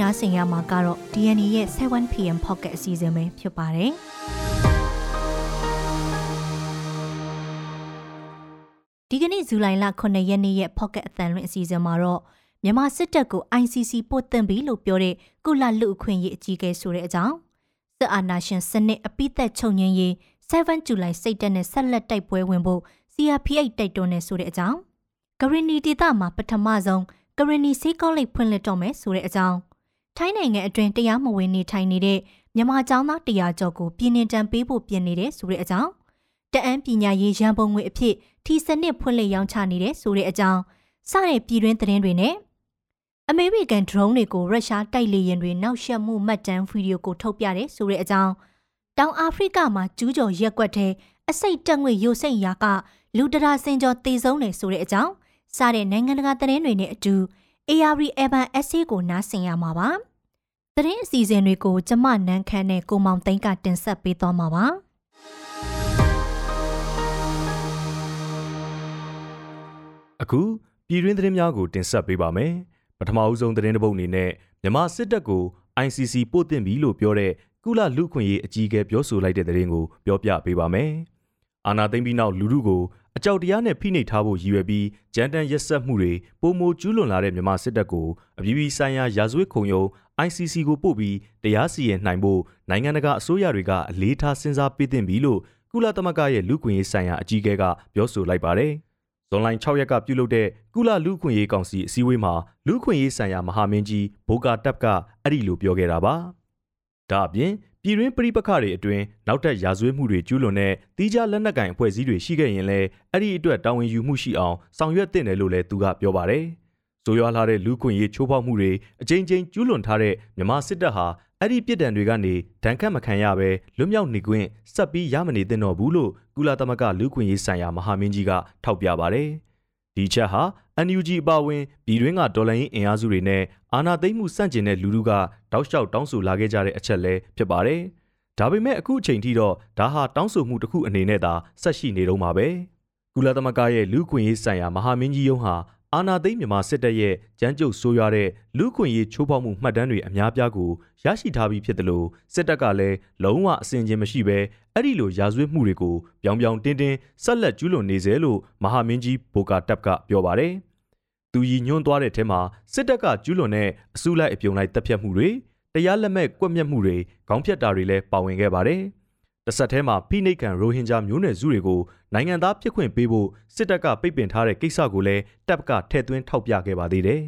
နားဆင်ရမှာကတော့ DNA ရဲ့ 7pm pocket အစီအစဉ်ပဲဖြစ်ပါတယ်ဒီကနေ့ဇူလိုင်လ9ရက်နေ့ရဲ့ pocket အသံလွှင့်အစီအစဉ်မှာတော့မြန်မာစစ်တပ်ကို ICC ပို့တင်ပြီလို့ပြောတဲ့ကုလလူအခွင့်ရေးအကြီးအကဲဆိုတဲ့အကြောင်းစစ်အာဏာရှင်စနစ်အပိသက်ချုပ်ငင်းရေး7 July စိတ်တက်နဲ့ဆက်လက်တိုက်ပွဲဝင်ဖို့ CRPH တိုက်တွန်းနေဆိုတဲ့အကြောင်းဂရနီဒေသမှာပထမဆုံးကရနီစေးကောလိပ်ဖွင့်လှစ်တော့မယ်ဆိုတဲ့အကြောင်း ထိုင်းနိုင်ငံအတွင်းတရားမဝင်နေထိုင်နေတဲ့မြန်မာကျောင်းသား100ကျော်ကိုပြည်နှင်တံပေးဖို့ပြင်နေတဲ့ဆိုတဲ့အကြောင်းတအန်းပညာရေးရန်ပုံငွေအဖြစ်ထီစနစ်ဖွင့်လှစ်ရောင်းချနေတဲ့ဆိုတဲ့အကြောင်းစတဲ့ပြည်တွင်းသတင်းတွေနဲ့အမေရိကန် drone တွေကိုရုရှားတိုက်လေယာဉ်တွေနောက်ရှက်မှုမှတ်တမ်းဗီဒီယိုကိုထုတ်ပြတဲ့ဆိုတဲ့အကြောင်းတောင်အာဖရိကမှာကျူးကျော်ရက်ွက်တဲ့အစိတ်တက်ငွေယိုစိတ်ရာကလူတရာစင်ကျော်တေဆုံးတယ်ဆိုတဲ့အကြောင်းစတဲ့နိုင်ငံတကာသတင်းတွေနဲ့အတူ ARI Evan Essay ကိုနားဆင်ရမှာပါ။သတင်းအစီအစဉ်တွေကိုကျမနန်းခမ်းနဲ့ကိုမောင်သိန်းကတင်ဆက်ပေးသွားမှာပါ။အခုပြည်တွင်းသတင်းများကိုတင်ဆက်ပေးပါမယ်။ပထမအဦးဆုံးသတင်းတစ်ပုဒ်အနေနဲ့မြန်မာစစ်တပ်ကို ICC ပို့တင်ပြီလို့ပြောတဲ့ကုလလူခွင့်ရေးအကြီးအကဲပြောဆိုလိုက်တဲ့သတင်းကိုပြောပြပေးပါမယ်။အာနာသိမ့်ပြီးနောက်လူထုကို အကြောက်တရားနဲ့ဖိနှိပ်ထားဖို့ရည်ရွယ်ပြီးကြမ်းတမ်းရက်စက်မှုတွေပုံမိုကျူးလွန်လာတဲ့မြန်မာစစ်တပ်ကိုအပြည်ပြည်ဆိုင်ရာရာဇဝတ်ခုံရုံး ICC ကိုပို့ပြီးတရားစီရင်နိုင်ဖို့နိုင်ငံတကာအစိုးရတွေကအလေးထားစဉ်းစားပေးသင့်ပြီလို့ကုလသမဂ္ဂရဲ့လူ့ခွင့်ရေးဆိုင်ရာအကြီးအကဲကပြောဆိုလိုက်ပါတယ်။ဇွန်လ6ရက်ကပြုလုပ်တဲ့ကုလလူ့ခွင့်ရေးကောင်စီအစည်းအဝေးမှာလူ့ခွင့်ရေးဆိုင်ရာမဟာမင်းကြီးဘိုကာတပ်ကအဲ့ဒီလိုပြောခဲ့တာပါ။ဒါအပြင် ပြည်တွင်းပဋိပက္ခတွေအတွင်းနောက်ထပ်ရာဇဝတ်မှုတွေကျူးလွန်တဲ့တီးခြားလက်နက်ကင်အဖွဲ့အစည်းတွေရှိခဲ့ရင်လည်းအဲ့ဒီအတွက်တာဝန်ယူမှုရှိအောင်ဆောင်ရွက်သင့်တယ်လို့လည်းသူကပြောပါတယ်။ဆိုရွာလာတဲ့လူခွင့်ရေးချိုးဖောက်မှုတွေအကြိမ်ကြိမ်ကျူးလွန်ထားတဲ့မြန်မာစစ်တပ်ဟာအဲ့ဒီပြစ်ဒဏ်တွေကနေဒဏ်ခတ်မခံရဘဲလွတ်မြောက်နေခွင့်ဆက်ပြီးရမနေသင့်တော့ဘူးလို့ကုလသမဂ္ဂလူခွင့်ရေးဆိုင်ရာမဟာမင်းကြီးကထောက်ပြပါတယ်။ ဒီချက်ဟာ NUG အပါအဝင်ပြည်တွင်းကဒေါ်လာရင်းအင်အားစုတွေနဲ့အာဏာသိမ်းမှုစန့်ကျင်တဲ့လူထုကတောက်လျှောက်တောင်းဆိုလာခဲ့ကြတဲ့အချက်လည်းဖြစ်ပါတယ်။ဒါပေမဲ့အခုအချိန်ထိတော့ဒါဟာတောင်းဆိုမှုတစ်ခုအနေနဲ့သာဆက်ရှိနေတော့မှာပဲ။ကုလသမဂ္ဂရဲ့လူ့ခွင့်ရေးဆိုင်ရာမဟာမင်းကြီးယုံဟာ အာနာသိမ်းမြန်မာစစ်တပ်ရဲ့ကြမ်းကြုတ်ဆိုးရွားတဲ့လူခွင့်ရေးချိုးဖောက်မှုမှတ်တမ်းတွေအများပြားကိုရရှိထားပြီးဖြစ်တယ်လို့စစ်တပ်ကလည်းလုံးဝအစင်ချင်းမရှိဘဲအဲ့ဒီလိုရာဇဝတ်မှုတွေကိုပြောင်ပြောင်တင်းတင်းဆက်လက်ကျူးလွန်နေစေလို့မဟာမင်းကြီးဘိုကာတပ်ကပြောပါတယ်။သူရည်ညွှန်းသွားတဲ့ထဲမှာစစ်တပ်ကကျူးလွန်တဲ့အစုလိုက်အပြုံလိုက်တပ်ဖြတ်မှုတွေတရားလက်မဲ့ကွက်မျက်မှုတွေခေါင်းဖြတ်တာတွေလည်းပါဝင်ခဲ့ပါတယ်။ တစ်ဆက်တည်းမှာဖိနှိပ်ခံရိုဟင်ဂျာမျိုးနွယ်စုတွေကိုနိုင်ငံသားဖြစ်ခွင့်ပေးဖို့စစ်တပ်ကပိတ်ပင်ထားတဲ့ကိစ္စကိုလည်းတပ်ကထည့်သွင်းထောက်ပြခဲ့ပါသေးတယ်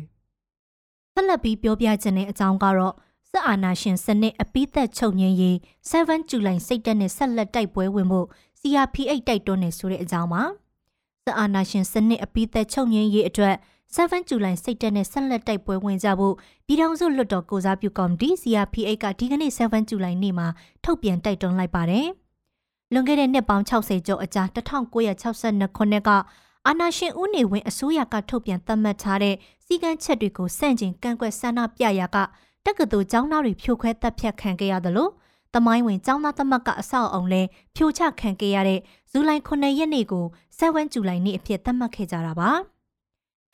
။ဆက်လက်ပြီးပြောပြခြင်းတဲ့အကြောင်းကတော့စစ်အာဏာရှင်စနစ်အပိသက်ချုပ်ငြိမ်းရေး7 July စိတ်တက်နဲ့ဆက်လက်တိုက်ပွဲဝင်ဖို့ CRPH တိုက်တွန်းနေဆိုတဲ့အကြောင်းပါ။စစ်အာဏာရှင်စနစ်အပိသက်ချုပ်ငြိမ်းရေးအတွက် 7 July စိတ်တက်နဲ့ဆက်လက်တိုက်ပွဲဝင်ကြဖို့ပြည်ထောင်စုလွှတ်တော်ကိုစားပြုကော်မတီ CRPH ကဒီကနေ့7 July နေ့မှာထုတ်ပြန်တိုက်တွန်းလိုက်ပါတယ်။လွန်ခဲ့တဲ့နှစ်ပေါင်း60ကျော်အကြာ1962ခုနှစ်ကအာနာရှင်ဦးနေဝင်းအစိုးရကထုတ်ပြန်သတ်မှတ်ထားတဲ့စီကံချက်တွေကိုစန့်ကျင်ကန့်ကွက်ဆန္ဒပြရာကတက္ကသိုလ်ကျောင်းသားတွေဖြိုခွဲတပ်ဖြတ်ခံခဲ့ရသလိုတမိုင်းဝင်ကျောင်းသားသမတ်ကအဆောက်အုံလဲဖြိုချခံခဲ့ရတဲ့ဇူလိုင်9ရက်နေ့ကို7ဇူလိုင်နေ့အဖြစ်သတ်မှတ်ခဲ့ကြတာပါ။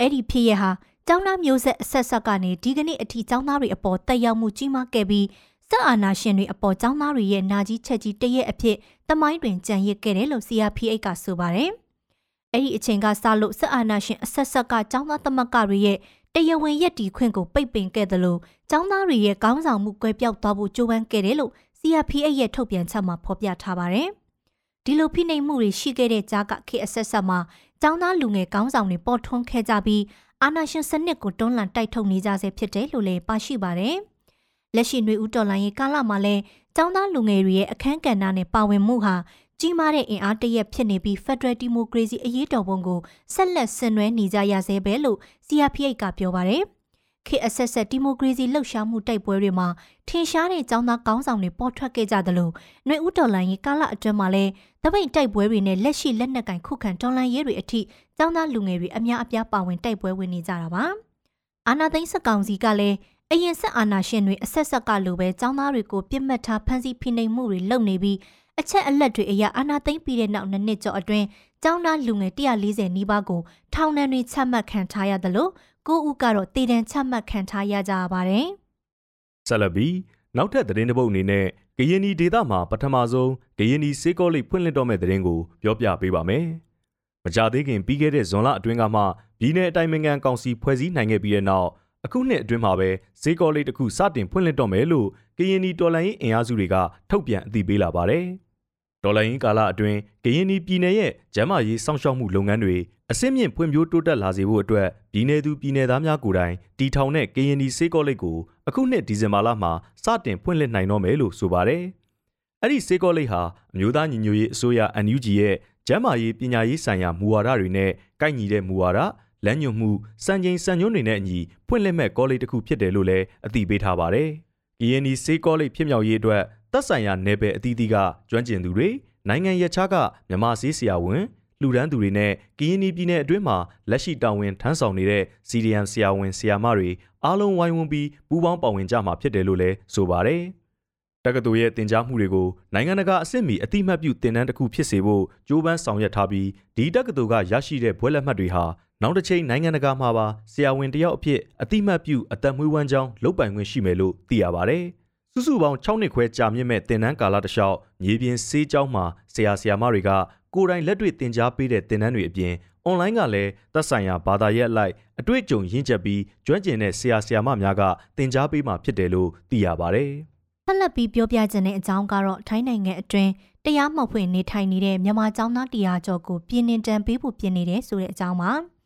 အဲ့ဒီဖြစ်ရဟာကျောင်းသားမျိုးဆက်အဆက်ဆက်ကနေဒီကနေ့အထိကျောင်းသားတွေအပေါ်တက်ရောက်မှုကြီးမားခဲ့ပြီးစစ်အာဏာရှင်တွေအပေါ်ကျောင်းသားတွေရဲ့နာကြီးချက်ကြီးတရက်အဖြစ်တမိုင်းတွင်ကြံရစ်ခဲ့တယ်လို့ CRPH ကဆိုပါတယ်။အဲ့ဒီအချိန်ကစလို့စစ်အာဏာရှင်အဆက်ဆက်ကကျောင်းသားသမဂ္ဂတွေရဲ့တရားဝင်ရက်တီခွင့်ကိုပိတ်ပင်ခဲ့တယ်လို့ကျောင်းသားတွေရဲ့ကောင်းဆောင်မှုကွဲပြောက်သွားဖို့ကြိုးပမ်းခဲ့တယ်လို့ CRPH ရဲ့ထုတ်ပြန်ချက်မှာဖော်ပြထားပါတယ်။ဒီလိုဖိနှိပ်မှုတွေရှိခဲ့တဲ့ကြားကခေအဆက်ဆက်မှာ ကျောင်းသားလူငယ်ကောင်းဆောင်တွေပေါ်ထွန်းခဲ့ကြပြီးအာနာရှင်စနစ်ကိုတွန်းလှန်တိုက်ထုတ်နေကြဆဲဖြစ်တယ်လို့လည်းပါရှိပါတယ်။လက်ရှိຫນွေဦးတော်လိုင်းရဲ့ကာလမှာလည်းကျောင်းသားလူငယ်တွေရဲ့အခန်းကဏ္ဍနဲ့ပါဝင်မှုဟာကြီးမားတဲ့အင်အားတရက်ဖြစ်နေပြီး Federal Democracy အရေးတော်ပုံကိုဆက်လက်ဆင်နွှဲနေကြရဆဲပဲလို့ CRPH ကပြောပါတယ်။ ခေတ်အဆက်ဆက်ဒီမိုကရေစီလှုပ်ရှားမှုတိုက်ပွဲတွေမှာထင်ရှားတဲ့ចောင်းသားကောင်းဆောင်တွေပေါ်ထွက်ခဲ့ကြသလိုຫນွေဦးတော်လိုင်းရဲ့ကာလအတွင်းမှာလည်းတပိတ်တိုက်ပွဲတွေနဲ့လက်ရှိလက်နက်ကင်ခုခံတော်လှန်ရေးတွေအထိចောင်းသားလူငယ်တွေအများအပြားပါဝင်တိုက်ပွဲဝင်နေကြတာပါအာနာသိန်းစကောင်စီကလည်းအရင်ဆက်အာနာရှင်တွေအဆက်ဆက်ကလိုပဲចောင်းသားတွေကိုပြစ်မှတ်ထားဖမ်းဆီးဖိနှိပ်မှုတွေလုပ်နေပြီးအချက်အလက်တွေအရအာနာသိမ့်ပြီးတဲ့နောက်နှစ်နှစ်ကျော်အတွင်းကျောင်းသားလူငယ်140နီးပါးကိုထောင်ဒဏ်တွေချမှတ်ခံထားရသလို 9ဦးကတော့တည်တံချမှတ်ခံထားရကြပါတယ်။ဆက်လက်ပြီးနောက်ထပ်သတင်းတစ်ပုဒ်အနေနဲ့ကရင်နီဒေသမှာပထမဆုံးကရင်နီစေကောလိပ်ဖွင့်လှစ်တော့မဲ့သတင်းကိုပြောပြပေးပါမယ်။မကြသေးခင်ပြီးခဲ့တဲ့ဇွန်လအတွင်းကမှပြည်내အတိုင်းအငံကောင်စီဖွဲ့စည်းနိုင်ခဲ့ပြီးတဲ့နောက်အခုနှစ်အတွင်းမှာပဲဈေးကောလိပ်တစ်ခုစတင်ဖွင့်လှစ်တော့မယ်လို့ကရင်နီတော်လိုင်းအင်အားစုတွေကထုတ်ပြန်အသိပေးလာပါတယ်။ တော်လိုင်းကာလအတွင်းကရင်နီပြည်နယ်ရဲ့ကျန်းမာရေးစောင့်ရှောက်မှုလုပ်ငန်းတွေအစစ်မြင့်ဖွံ့ဖြိုးတိုးတက်လာစေဖို့အတွက်ပြည်내သူပြည်내သားများကိုယ်တိုင်တီထောင်တဲ့ကရင်နီစေးကောလိပ်ကိုအခုနှစ်ဒီဇင်ဘာလမှာစတင်ဖွင့်လှစ်နိုင်တော့မယ်လို့ဆိုပါတယ်။အဲ့ဒီစေးကောလိပ်ဟာအမျိုးသားညီညွတ်ရေးအစိုးရ NUG ရဲ့ကျန်းမာရေးပညာရေးဆိုင်ရာမူဝါဒတွေနဲ့ကိုက်ညီတဲ့မူဝါဒလမ်းညွှန်မှုစံချိန်စံညွှန်းတွေနဲ့အညီဖွင့်လှစ်မဲ့ကောလိပ်တစ်ခုဖြစ်တယ်လို့လည်းအသိပေးထားပါတယ်။ KNI စေးကောလိပ်ဖြစ်မြောက်ရေးအတွက် သက်ဆိုင်ရာနယ်ပယ်အသီးသီးကကျွမ်းကျင်သူတွေနိုင်ငံရခြားကမြန်မာစည်းဆရာဝန်လူဒန်းသူတွေနဲ့ကရင်ပြည်နယ်အတွင်းမှာလက်ရှိတာဝန်ထမ်းဆောင်နေတဲ့ CDM ဆရာဝန်ဆရာမတွေအားလုံးဝိုင်းဝန်းပြီးပူးပေါင်းပါဝင်ကြမှာဖြစ်တယ်လို့လည်းဆိုပါတယ်။တက္ကသိုလ်ရဲ့တင် जा မှုတွေကိုနိုင်ငံတကာအဆင့်မီအတိမတ်ပြုတင်နန်းတစ်ခုဖြစ်စေဖို့ကြိုးပမ်းဆောင်ရွက်ထားပြီးဒီတက္ကသိုလ်ကရရှိတဲ့ဘွဲ့လက်မှတ်တွေဟာနောက်တစ်ချိန်နိုင်ငံတကာမှာပါဆရာဝန်တယောက်အဖြစ်အတိမတ်ပြုအသက်မွေးဝမ်းကြောင်းလုပ်ပိုင်ခွင့်ရှိမယ်လို့သိရပါတယ်။ စုစုပေါင်း6နှစ်ခွဲကြာမြင့်မဲ့တင်နန်းကာလတစ်လျှောက်မြေပြင်ဆေးကျောင်းမှာဆရာဆရာမတွေကကိုယ်တိုင်လက်တွေ့သင်ကြားပေးတဲ့သင်တန်းတွေအပြင်အွန်လိုင်းကလည်းသက်ဆိုင်ရာဘာသာရပ်အလိုက်အတွေ့အကြုံရင့်ကျက်ပြီးကျွမ်းကျင်တဲ့ဆရာဆရာမများကသင်ကြားပေးမှာဖြစ်တယ်လို့သိရပါတယ်။ဆက်လက်ပြီးပြောပြခြင်းတဲ့အကြောင်းကတော့ထိုင်းနိုင်ငံအတွင်းတရားမှောက်ဖွင့်နေထိုင်နေတဲ့မြန်မာကျောင်းသားတရားကျော်ကိုပြင်းနှင်တန်ပေးဖို့ပြင်နေတယ်ဆိုတဲ့အကြောင်းပါ။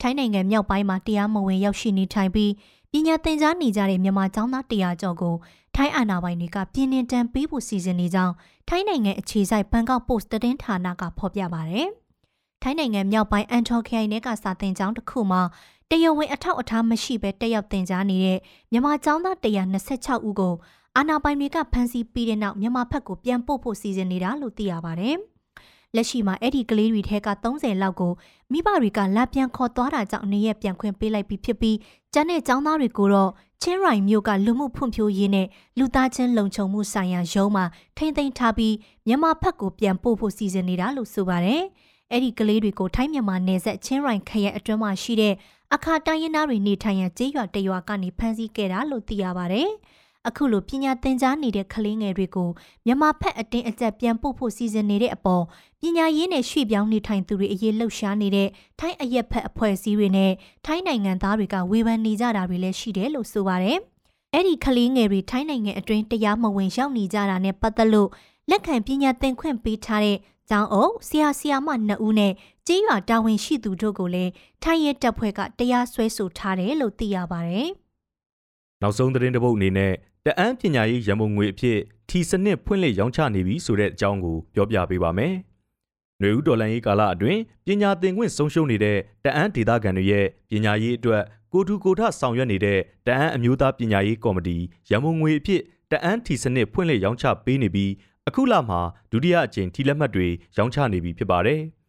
ထိုင်းနိုင်ငံမြောက်ပိုင်းမှာတရားမဝင်ရောက်ရှိနေထိုင်ပြီး ပညာသင်ကြားနေကြတဲ့မြန်မာကျောင်းသားတရားကျော်ကိုထိုင်းအာဏာပိုင်တွေကပြင်းနှင်တန်ပေးဖို့စီစဉ်နေကြောင်းထိုင်းနိုင်ငံအခြေစိုက်ဘန်ကောက်ပို့စ်သတင်းဌာနကဖော်ပြပါဗျ။ထိုင်းနိုင်ငံမြောက်ပိုင်းအန်ထော်ခိုင်နယ်ကစာသင်ကျောင်းတစ်ခုမှာတရဝင်းအထောက်အထားမရှိဘဲတက်ရောက်သင်ကြားနေတဲ့မြန်မာကျောင်းသား126ဦးကိုအာနာပိုင်တွေကဖမ်းဆီးပြီးတဲ့နောက်မြန်မာဘက်ကိုပြန်ပို့ဖို့စီစဉ်နေတာလို့သိရပါတယ်။လက်ရှိမှာအဲ့ဒီကလေးတွေထဲက30လောက်ကိုမိဘတွေကလက်ပြန်ခေါ်သွားတာကြောင့်နေရပြန်ခွင့်ပေးလိုက်ပြီးဖြစ်ပြီး ကျန်တဲ့ကျောင်းသားတွေကိုတော့ချင်းရိုင်မြို့ကလူမှုဖွံ့ဖြိုးရေးနဲ့လူသားချင်းလုံခြုံမှုဆိုင်ရာရုံးမှာထိမ့်သိမ်းထားပြီးမြန်မာဘက်ကိုပြန်ပို့ဖို့စီစဉ်နေတာလို့ဆိုပါတယ်။အဲ့ဒီကလေးတွေကိုထိုင်းမြန်မာနယ်စပ်ချင်းရိုင်ခရိုင်အတွင်းမှာရှိတဲ့အခါတိုင်းရင်းသားတွေနေထိုင်ရကျေးရွာတရွာကနေဖမ်းဆီးခဲ့တာလို့သိရပါတယ်။ အခုလိုပညာသင်ကြားနေတဲ့ကလေးငယ်တွေကိုမြန်မာဖက်အတင်းအကျပ်ပြန်ပို့ဖို့စီစဉ်နေတဲ့အပေါ်ပညာရေးနဲ့ရွှေ့ပြောင်းနေထိုင်သူတွေအရေးလှုပ်ရှားနေတဲ့ထိုင်းအရက်ဖက်အဖွဲ့အစည်းတွေနဲ့ထိုင်းနိုင်ငံသားတွေကဝေဖန်နေကြတာတွေလည်းရှိတယ်လို့ဆိုပါတယ်။အဲ့ဒီကလေးငယ်တွေထိုင်းနိုင်ငံအတွင်းတရားမဝင်ရောက်နေကြတာနဲ့ပတ်သက်လို့လက်ခံပညာသင်ခွင့်ပေးထားတဲ့ကျောင်းအုပ်ဆရာဆရာမနှစ်ဦးနဲ့ကြေးရွာတာဝန်ရှိသူတို့ကိုလည်းထိုင်းရဲတပ်ဖွဲ့ကတရားစွဲဆိုထားတယ်လို့သိရပါတယ်။နောက်ဆုံးသတင်းတစ်ပုဒ်အနေနဲ့ တအန်းပညာရေးရန်ပုံငွေအဖြစ်ထီစနစ်ဖွင့်လှစ်ရောင်းချနေပြီဆိုတဲ့အကြောင်းကိုပြောပြပေးပါမယ်။ຫນွေဦးတော်လန်ရေးကာလအတွင်းပညာသင်ခွင့်ဆုံးရှုံးနေတဲ့တအန်းဒေသခံတွေရဲ့ပညာရေးအတွက်ကိုထူကိုထဆောင်ရွက်နေတဲ့တအန်းအမျိုးသားပညာရေးကော်မတီရန်ပုံငွေအဖြစ်တအန်းထီစနစ်ဖွင့်လှစ်ရောင်းချပေးနေပြီးအခုလမှာဒုတိယအကြိမ်ထီလက်မှတ်တွေရောင်းချနေပြီဖြစ်ပါတယ်။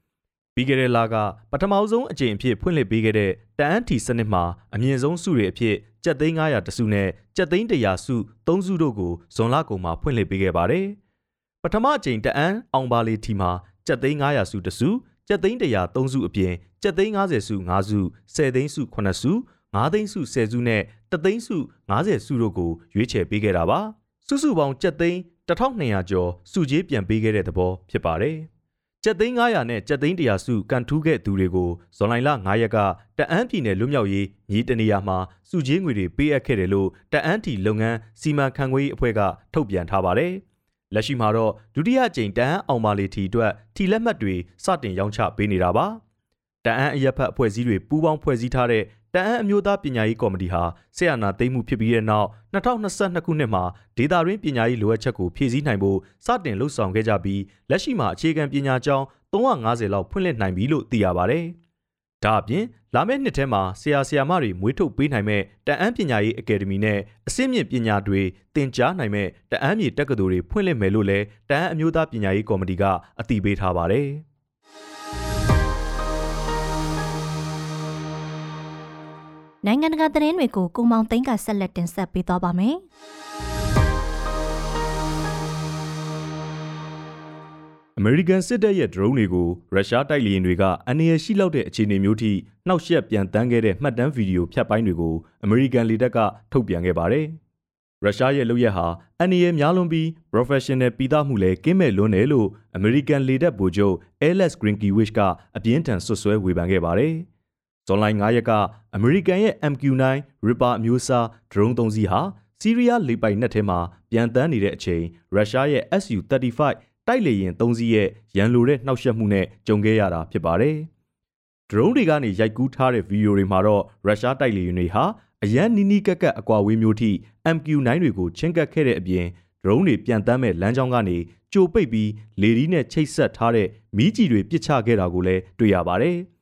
ပြီးခဲ့တဲ့လကပထမဆုံးအကြိမ်အဖြစ်ဖွင့်လှစ်ပေးခဲ့တဲ့တအန်းထီစနစ်မှာအမြင့်ဆုံးစုတွေအဖြစ်ကြက်သိန်း900တစုနဲ့ကြက်သိန်း100စု3စုတို့ကိုဇွန်လကုန်မှာဖွင့်လှစ်ပေးခဲ့ပါတယ်။ပထမအကြိမ်တအန်းအောင်ပါလီထီမှာကြက်သိန်း900စုတစုကြက်သိန်း100 3စုအပြင်ကြက်သိန်း90စု5စု10သိန်းစု9စု9သိန်းစု10စုနဲ့တသိန်းစု90စုတို့ကိုရွေးချယ်ပေးခဲ့တာပါ။စုစုပေါင်းကြက်သိန်း1200ကျော်စုကြေးပြန်ပေးခဲ့တဲ့သဘောဖြစ်ပါတယ်။ ကျပ်သိန်း900နဲ့ကျပ်သိန်း100စုကန်ထူးခဲ့သူတွေကိုဇွန်လ9ရက်ကတအန်းပြည်နယ်လွတ်မြောက်ရေးညီတနေရာမှာစုကြီးငွေတွေပေးအပ်ခဲ့တယ်လို့တအန်းတီလုပ်ငန်းစီမံခန့်ခွဲရေးအဖွဲ့ကထုတ်ပြန်ထားပါတယ်။လက်ရှိမှာတော့ဒုတိယကြိမ်တအန်းအောင်မာလီထီအတွက်ထီလက်မှတ်တွေစတင်ရောင်းချပေးနေတာပါ။တအန်းအရက်ဖတ်အဖွဲ့အစည်းတွေပူးပေါင်းဖွဲ့စည်းထားတဲ့ တအန်းအမျိုးသားပညာရေးကော်မတီဟာဆက်အာဏာသိမ်းမှုဖြစ်ပြီးတဲ့နောက်2022ခုနှစ်မှာဒေတာရင်းပညာရေးလိုအပ်ချက်ကိုဖြည့်ဆည်းနိုင်ဖို့စတင်လှုပ်ဆောင်ခဲ့ကြပြီးလက်ရှိမှာအခြေခံပညာကျောင်း350လောက်ဖွင့်လှစ်နိုင်ပြီလို့သိရပါဗျ။ဒါအပြင်လာမယ့်နှစ်ထဲမှာဆရာဆရာမတွေမွေးထုတ်ပေးနိုင်မဲ့တအန်းပညာရေးအကယ်ဒမီနဲ့အစင်းမြင့်ပညာတွေသင်ကြားနိုင်မဲ့တအန်းမြေတက္ကသိုလ်တွေဖွင့်လှစ်မယ်လို့လည်းတအန်းအမျိုးသားပညာရေးကော်မတီကအတည်ပြုထားပါတ နိုင်ငံတကာသတင်းတွေကိုကိုမောင်သိန်းကဆက်လက်တင်ဆက်ပေးသွားပါမယ်။အမေရိကန်စစ်တပ်ရဲ့ drone တွေကိုရုရှားတိုက်လေယာဉ်တွေကအနေရရှိလောက်တဲ့အခြေအနေမျိုးထိနှောက်ယှက်ပြန်တန်းခဲ့တဲ့မှတ်တမ်းဗီဒီယိုဖြတ်ပိုင်းတွေကိုအမေရိကန်လေတပ်ကထုတ်ပြန်ခဲ့ပါတယ်။ရုရှားရဲ့လုပ်ရက်ဟာအန်နီရဲ့များလွန်ပြီး professional ပြီးသားမှုလည်းကင်းမဲ့လွန်းတယ်လို့ American လေတပ်ဗိုလ်ချုပ် Alex Grinkiewicz ကအပြင်းထန်ဆွဆွဲဝေဖန်ခဲ့ပါတယ်။ ဇွန်လ9ရက်ကအမေရိကန်ရဲ့ MQ-9 Reaper အမျိုးအစားဒရုန်းသုံးစီးဟာစီးရီးယားလေပိုင်နက်ထဲမှာပြန်တန်းနေတဲ့အချိန်ရုရှားရဲ့ Su-35 တိုက်လေယာဉ်သုံးစီးရဲ့ရန်လိုတဲ့နှောက်ယှက်မှုနဲ့ကြုံခဲ့ရတာဖြစ်ပါတယ်။ဒရုန်းတွေကနေရိုက်ကူးထားတဲ့ဗီဒီယိုတွေမှာတော့ရုရှားတိုက်လေယာဉ်တွေဟာအရန်နီးနီးကက်ကက်အကွာဝေးမျိုးထိ MQ9 တွေကိုချင်းကပ်ခဲ့တဲ့အပြင်ဒရုန်းတွေပြန်တမ်းမဲ့လမ်းကြောင်းကနေကြိုပိတ်ပြီးလေဒီနဲ့ချိတ်ဆက်ထားတဲ့မီးကြီးတွေပစ်ချခဲ့တာကိုလည်းတွေ့ရပါတယ်။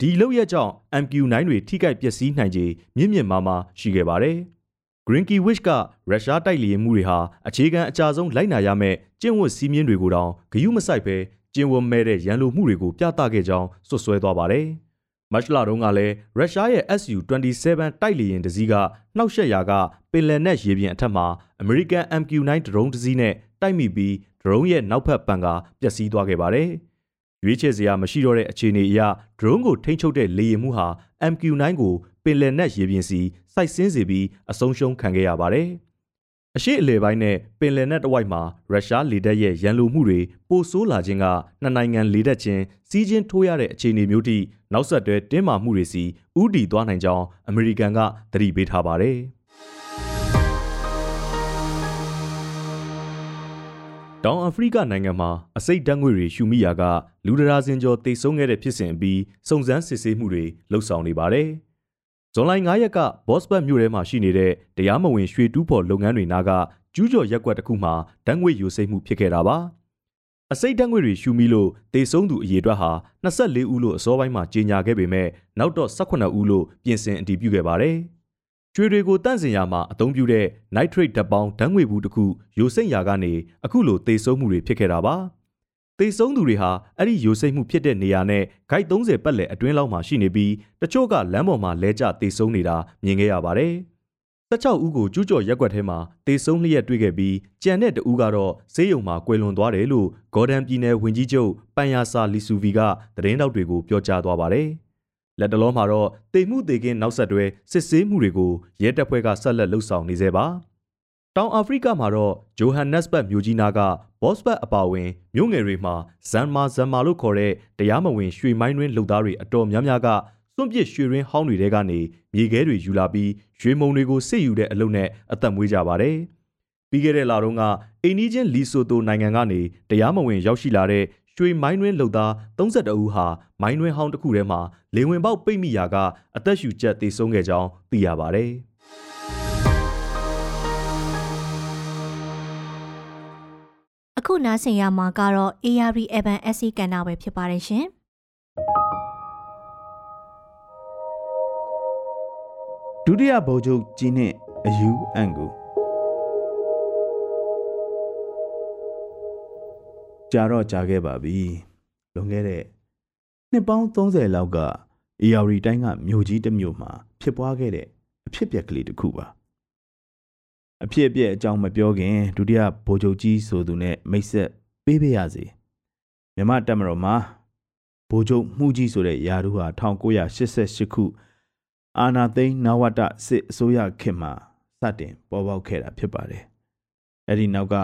ဒီလောက်ရက်ကြောင့် MQ9 တွေထိခိုက်ပျက်စီးနိုင်ခြေမြင့်မြင့်မားမားရှိခဲ့ပါတယ်။ Grinky Wish ကရုရှားတိုက်လေယာဉ်မှုတွေဟာအခြေခံအကြဆုံးလိုက်နာရမယ့်ကျင့်ဝတ်စည်းမျဉ်းတွေကိုတောင်ဂရုမစိုက်ဘဲကျင့်ဝတ်မဲ့တဲ့ရန်လိုမှုတွေကိုပြသခဲ့ကြောင်းစွပ်စွဲသွားပါတယ်။မတ်လတုန်းကလည်းရုရှားရဲ့ Su-27 တိုက်လေယာဉ်တစ်စီးကနှောက်ယှက်ရာကပင်လယ်နက်ရေပြင်အထက်မှာ American MQ-9 ဒရုန်းတစ်စီးနဲ့တိုက်မိပြီးဒရုန်းရဲ့နောက်ဖက်ပံကပျက်စီးသွားခဲ့ပါတယ်။ ရွေးချယ်စရာမရှိတော့တဲ့အခြေအနေအရဒရုန်းကိုထိန်းချုပ်တဲ့လေယာဉ်မှုဟာ MQ-9 ကိုပင်လယ်နက်ရေပြင်စီစိုက်ဆင်းစေပြီးအဆုံးရှုံးခံခဲ့ရပါတယ်။အရှိအလေပိုင်းနဲ့ပင်လယ်နက်တဝိုက်မှာရုရှားလေတပ်ရဲ့ရန်လိုမှုတွေပိုဆိုးလာခြင်းကနှစ်နိုင်ငံလေတပ်ချင်းစီးချင်းထိုးရတဲ့အခြေအနေမျိုးထိနောက်ဆက်တွဲတင်းမာမှုတွေစီဥတီသွားနိုင်ကြောင်းအမေရိကန်ကသတိပေးထားပါတယ်။ တောင်အာဖရိကနိုင်ငံမှာအစိတ်ဓာတ်ငွေတွေရှူမိရာကလူဒရာစင်ကျော်တိတ်ဆုံးခဲ့တဲ့ဖြစ်စဉ်အပြီးစုံစမ်းစစ်ဆေးမှုတွေလှုပ်ဆောင်နေပါတယ်။ဇွန်လ9ရက်ကဘော့စဘတ်မြို့ထဲမှာရှိနေတဲ့တရားမဝင်ရွှေတူးဖော်လုပ်ငန်းတွေနာကကျူးကျော်ရက်ကွက်တစ်ခုမှာဓာတ်ငွေယူစိမ့်မှုဖြစ်ခဲ့တာပါအစိတ်ဓာတ်ငွေတွေရှူမိလို့တေဆုံးသူအရေအတွက်ဟာ24ဦးလို့အစောပိုင်းမှာကြေညာခဲ့ပေမဲ့နောက်တော့18ဦးလို့ပြင်ဆင်အတည်ပြုခဲ့ပါတယ် ကျွေတွေကိုတန့်စင်ရမှာအသုံးပြုတဲ့ nitrate ဓာတ်ပေါင်းဓာတ်ငွေဘူးတစ်ခုယိုစိမ့်ရာကနေအခုလိုတေဆုံးမှုတွေဖြစ်ခဲ့တာပါ။သေဆုံးသူတွေဟာအဲ့ဒီယိုစိမ့်မှုဖြစ်တဲ့နေရာနဲ့ဂိုက်30ပတ်လည်အတွင်းလောက်မှာရှိနေပြီးတချို့ကလမ်းပေါ်မှာလဲကျသေဆုံးနေတာမြင်ခဲ့ရပါတယ်။16ဦးကိုကျူးကျော်ရက်ွက်ထဲမှာသေဆုံးလျက်တွေ့ခဲ့ပြီးကြံတဲ့တဦးကတော့ဆေးရုံမှာကွယ်လွန်သွားတယ်လို့ဂေါ်ဒန်ပြည်နယ်ဝန်ကြီးချုပ်ပန်ယာစာလီဆူဗီကသတင်းတောက်တွေကိုပြောကြားသွားပါတယ်။ လက်တလုံးမှာတော့တေမှုတေကင်းနောက်ဆက်တွဲစစ်ဆေးမှုတွေကိုရဲတပ်ဖွဲ့ကဆက်လက်လှုပ်ဆောင်နေသေးပါ။တောင်အာဖရိကမှာတော့ဂျိုဟန်နက်စ်ဘတ်မြို့ကြီးနာကဘော့စဘတ်အပါဝင်မြို့ငယ်တွေမှာဇန်မာဇန်မာလို့ခေါ်တဲ့တရားမဝင်ရွှေမိုင်းတွင်းလုပ်သားတွေအတော်များများကစွန့်ပစ်ရွှေရင်းဟောင်းတွေထဲကနေမြေခဲတွေယူလာပြီးရွှေမုံတွေကိုစစ်ယူတဲ့အလုပ်နဲ့အသက်မွေးကြပါတယ်။ပြီးခဲ့တဲ့လတုန်းကအိန္ဒိချင်းလီဆိုတိုနိုင်ငံကနေတရားမဝင်ရောက်ရှိလာတဲ့ ရွှေမိုင်းတွင်းလုပ်သား32ဦးဟာမိုင်းတွင်းဟောင်းတစ်ခုထဲမှာလေဝင်ပေါက်ပိတ်မိရာကအသက်ရှူကျက်သေဆုံးခဲ့ကြောင်းသိရပါတယ်။အခုနားဆင်ရမှာကတော့ ARD Evan SC ကဏ္ဍပဲဖြစ်ပါတယ်ရှင်။ဒုတိယဗိုလ်ချုပ်ကြီးနှင့်အယူအန်ကို ကြာတော့ကြာခဲ့ပါပြီ။လွန်ခဲ့တဲ့နှစ်ပေါင်း30လောက်က ARD တိုင်းကမြို့ကြီးတစ်မြို့မှာဖြစ်ပွားခဲ့တဲ့အဖြစ်အပျက်ကလေးတစ်ခုပါ။အဖြစ်အပျက်အကြောင်းမပြောခင်ဒုတိယဗိုလ်ချုပ်ကြီးဆိုသူနဲ့မိတ်ဆက်ပေးပေးရစေမြမတက်မတော်မှာဗိုလ်ချုပ်မှုကြီးဆိုတဲ့ယာရုဟာ1988ခုအာနာသိန်းနဝတစစ်အစိုးရခေတ်မှာစတင်ပေါ်ပေါက်ခဲ့တာဖြစ်ပါတယ်အဲ့ဒီနောက်က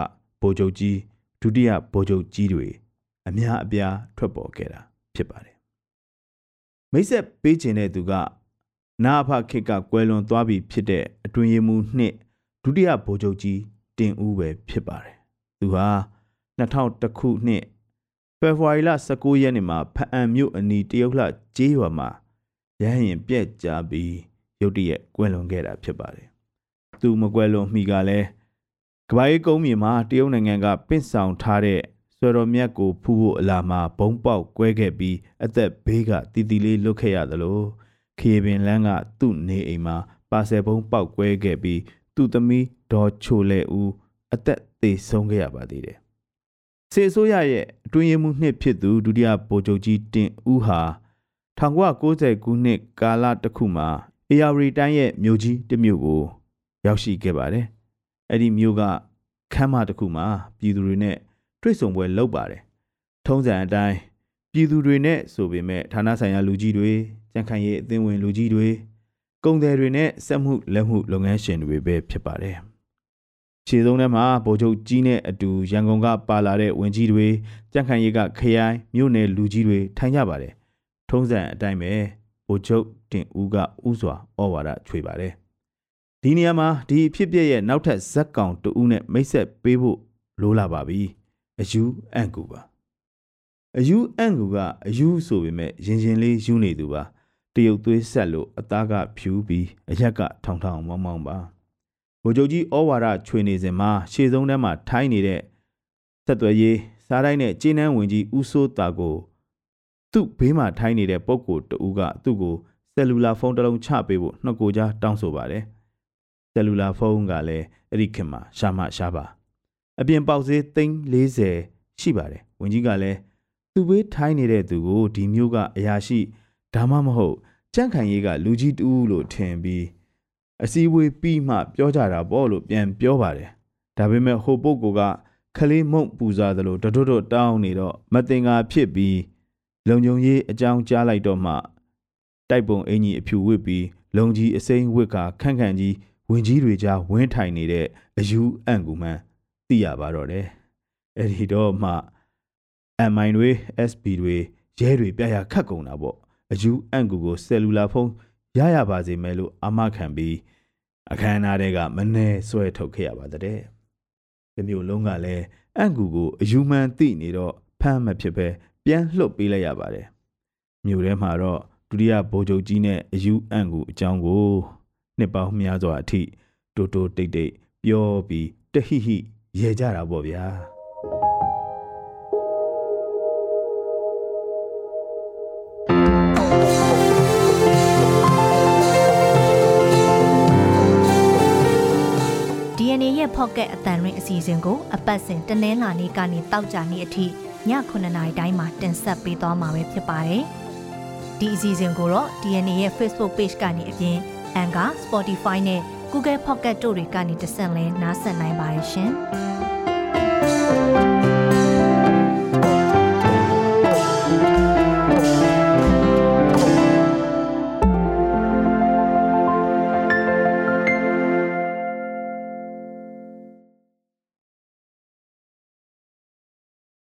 ဗိုလ်ချုပ်ကြီး ဒုတိယဗိုလ်ချုပ်ကြီးတွေအများအပြားထွက်ပေါ်ခဲ့တာဖြစ်ပါတယ်မိတ်ဆက်ပေးခြင်းတဲ့သူကနာအဖခေတ်ကကွယ်လွန်သွားပြီဖြစ်တဲ့အတွင်ရမှုနှစ်ဒုတိယဗိုလ်ချုပ်ကြီးတင်ဦးပဲဖြစ်ပါတယ်။သူဟာ2001ခုနှစ်ဖေဖော်ဝါရီလ19ရက်နေ့မှာဖအံမြို့အနီးတရုတ်လှကျေးရွာမှာရဟရင်ပြက်ကြပြီးရုတ်တရက်ကွယ်လွန်ခဲ့တာဖြစ်ပါတယ်။သူမကွယ်လွန်မိကလည်း ကဘာရေးကုန်းမြေမှာတရုတ်နိုင်ငံကပင့်ဆောင်ထားတဲ့ဆွေတော်မြတ်ကိုဖူးဖို့အလာမှာဘုံပေါက်ကွဲခဲ့ပြီးအသက်ဘေးကတီတီလေးလွတ်ခဲ့ရသလိုခေပင်လန်းကသူ့နေအိမ်မှာပါဆယ်ဘုံပေါက်ကွဲခဲ့ပြီးသူ့သမီးဒေါ်ချိုလဲဦးအသက်သေဆုံးခဲ့ရပါသေးတယ်။စေဆိုးရရဲ့အတွင်းရမှုနှစ်ဖြစ်သူဒုတိယဗိုလ်ချုပ်ကြီးတင်ဦးဟာ1990ခုနှစ်ကာလတစ်ခုမှာအေယာရီတိုင်းရဲ့မြို့ကြီးတစ်မြို့ကိုရောက်ရှိခဲ့ပါတယ်။ အဲ့ဒီမြို့ကခမ်းမတစ်ခုမှာပြည်သူတွေနဲ့တွေ့ဆုံပွဲလုပ်ပါတယ်။ထုံးစံအတိုင်းပြည်သူတွေနဲ့ဆိုပေမဲ့ဌာနဆိုင်ရာလူကြီးတွေကြံ့ခိုင်ရေးအသင်းဝင်လူကြီးတွေကုန်သည်တွေနဲ့စက်မှုလက်မှုလုပ်ငန်းရှင်တွေပဲဖြစ်ပါတယ်ခြေဆုံးထဲမှာဗိုလ်ချုပ်ကြီးနဲ့အတူရန်ကုန်ကပါလာတဲ့ဝင်ကြီးတွေကြန့်ခိုင်ရေးကခရိုင်မြို့နယ်လူကြီးတွေထိုင်ကြပါတယ်ထုံးစံအတိုင်းပဲဗိုလ်ချုပ်တင်ဦးကဥစွာဩဝါဒချွေပါတယ် ဒီနေရာမှာဒီအဖြစ်ပြက်ရဲ့နောက်ထပ်ဇက်ကောင်တူဦးနဲ့မိတ်ဆက်ပေးဖို့လိုလာပါပြီအယူအန့်ကူပါအယူအန့်ကူကအယူဆိုပေမဲ့ရင်ရင်လေးယူနေသူပါတရုတ်သွေးဆက်လို့အသားကဖြူပြီးအရက်ကထောင်ထောင်မောင်းမောင်းပါဗိုလ်ချုပ်ကြီးဩဝါဒချွေနေစဉ်မှာရှေ့ဆုံးထဲမှာထိုင်းနေတဲ့ဆက်သွယ်ရေးစားတိုင်းနဲ့ကျင်းနှန်းဝင်ကြီးဦးစိုးတာကိုသူ့ဘေးမှာထိုင်းနေတဲ့ပုံကိုတူကသူ့ကိုဆယ်လူလာဖုန်းတစ်လုံးချပေးဖို့နှုတ်ကိုကြားတောင်းဆိုပါတယ် ဆယ်လူလာဖုန်းကလည်းအဲ့ဒီခင်မှာရှာမရှားပါအပြင်ပေါက်ဈေးသိန်း40ရှိပါတယ်ဝင်ကြီးကလည်းသူ့ဘေးထိုင်းနေတဲ့သူကိုဒီမျိုးကအရာရှိဒါမှမဟုတ်ကြန့်ခိုင်ရေးကလူကြီးတူလို့ထင်ပြီးအစည်းအဝေးပြီးမှပြောကြတာပေါ့လို့ပြန်ပြောပါတယ်ဒါပေမဲ့ဟိုပုဂ္ဂိုလ်ကခလေးမုံပူစားသလိုတတွတ်တွတ်တောင်းနေတော့မတင်ငါဖြစ်ပြီးလုံုံရေးအကြောင်းကြားလိုက်တော့မှတိုက်ပုံအင်ကြီးအဖြူဝစ်ပြီးလုံကြီးအစိမ့်ဝစ်ကခန့်ခန့်ကြီး ဝင်ကြီးတွေကြားဝင်းထိုင်နေတဲ့အယူအန့်ကူမှန်းသိရပါတော့တယ်အဲ့ဒီတော့မှအမိုင်တွေ SB တွေရဲတွေပြရခတ်ကုန်တာပေါ့အယူအန့်ကူကိုဆယ်လူလာဖုန်းရရပါစေမယ်လို့အမခံပြီးအခမ်းအနားတွေကမနှဲဆွဲထုတ်ခဲ့ရပါတဲ့။ဒီမျိုးလုံးကလည်းအန့်ကူကိုအယူမှန်သိနေတော့ဖမ်းမဖြစ်ပဲပြန်လှုပ်ပေးလိုက်ရပါတယ်။မြို့ထဲမှာတော့ဒုတိယဗိုလ်ချုပ်ကြီးနဲ့အယူအန့်ကူအကြောင်းကို နှစ်ပေါင်းများစွာအထိတိုးတိုးတိတ်တိတ်ပြောပြီးတဟိဟိရေကြတာပေါ့ဗျာ။ DNA ရဲ့ Pocket အတန်ရင်းအစီအစဉ်ကိုအပတ်စဉ်တနင်္လာနေ့ကနေတောက်ကြနေ့အထိည9:00နာရီတိုင်းမှာတင်ဆက်ပေးသွားမှာပဲဖြစ်ပါတယ်။ဒီအစီအစဉ်ကိုတော့ DNA ရဲ့ Facebook Page ကနေအပြင် Anchor, Spotify နဲ့ Google Pocket တို့တွေကနေတဆင့်လဲနားဆင်နိုင်ပါတယ်ရှင်။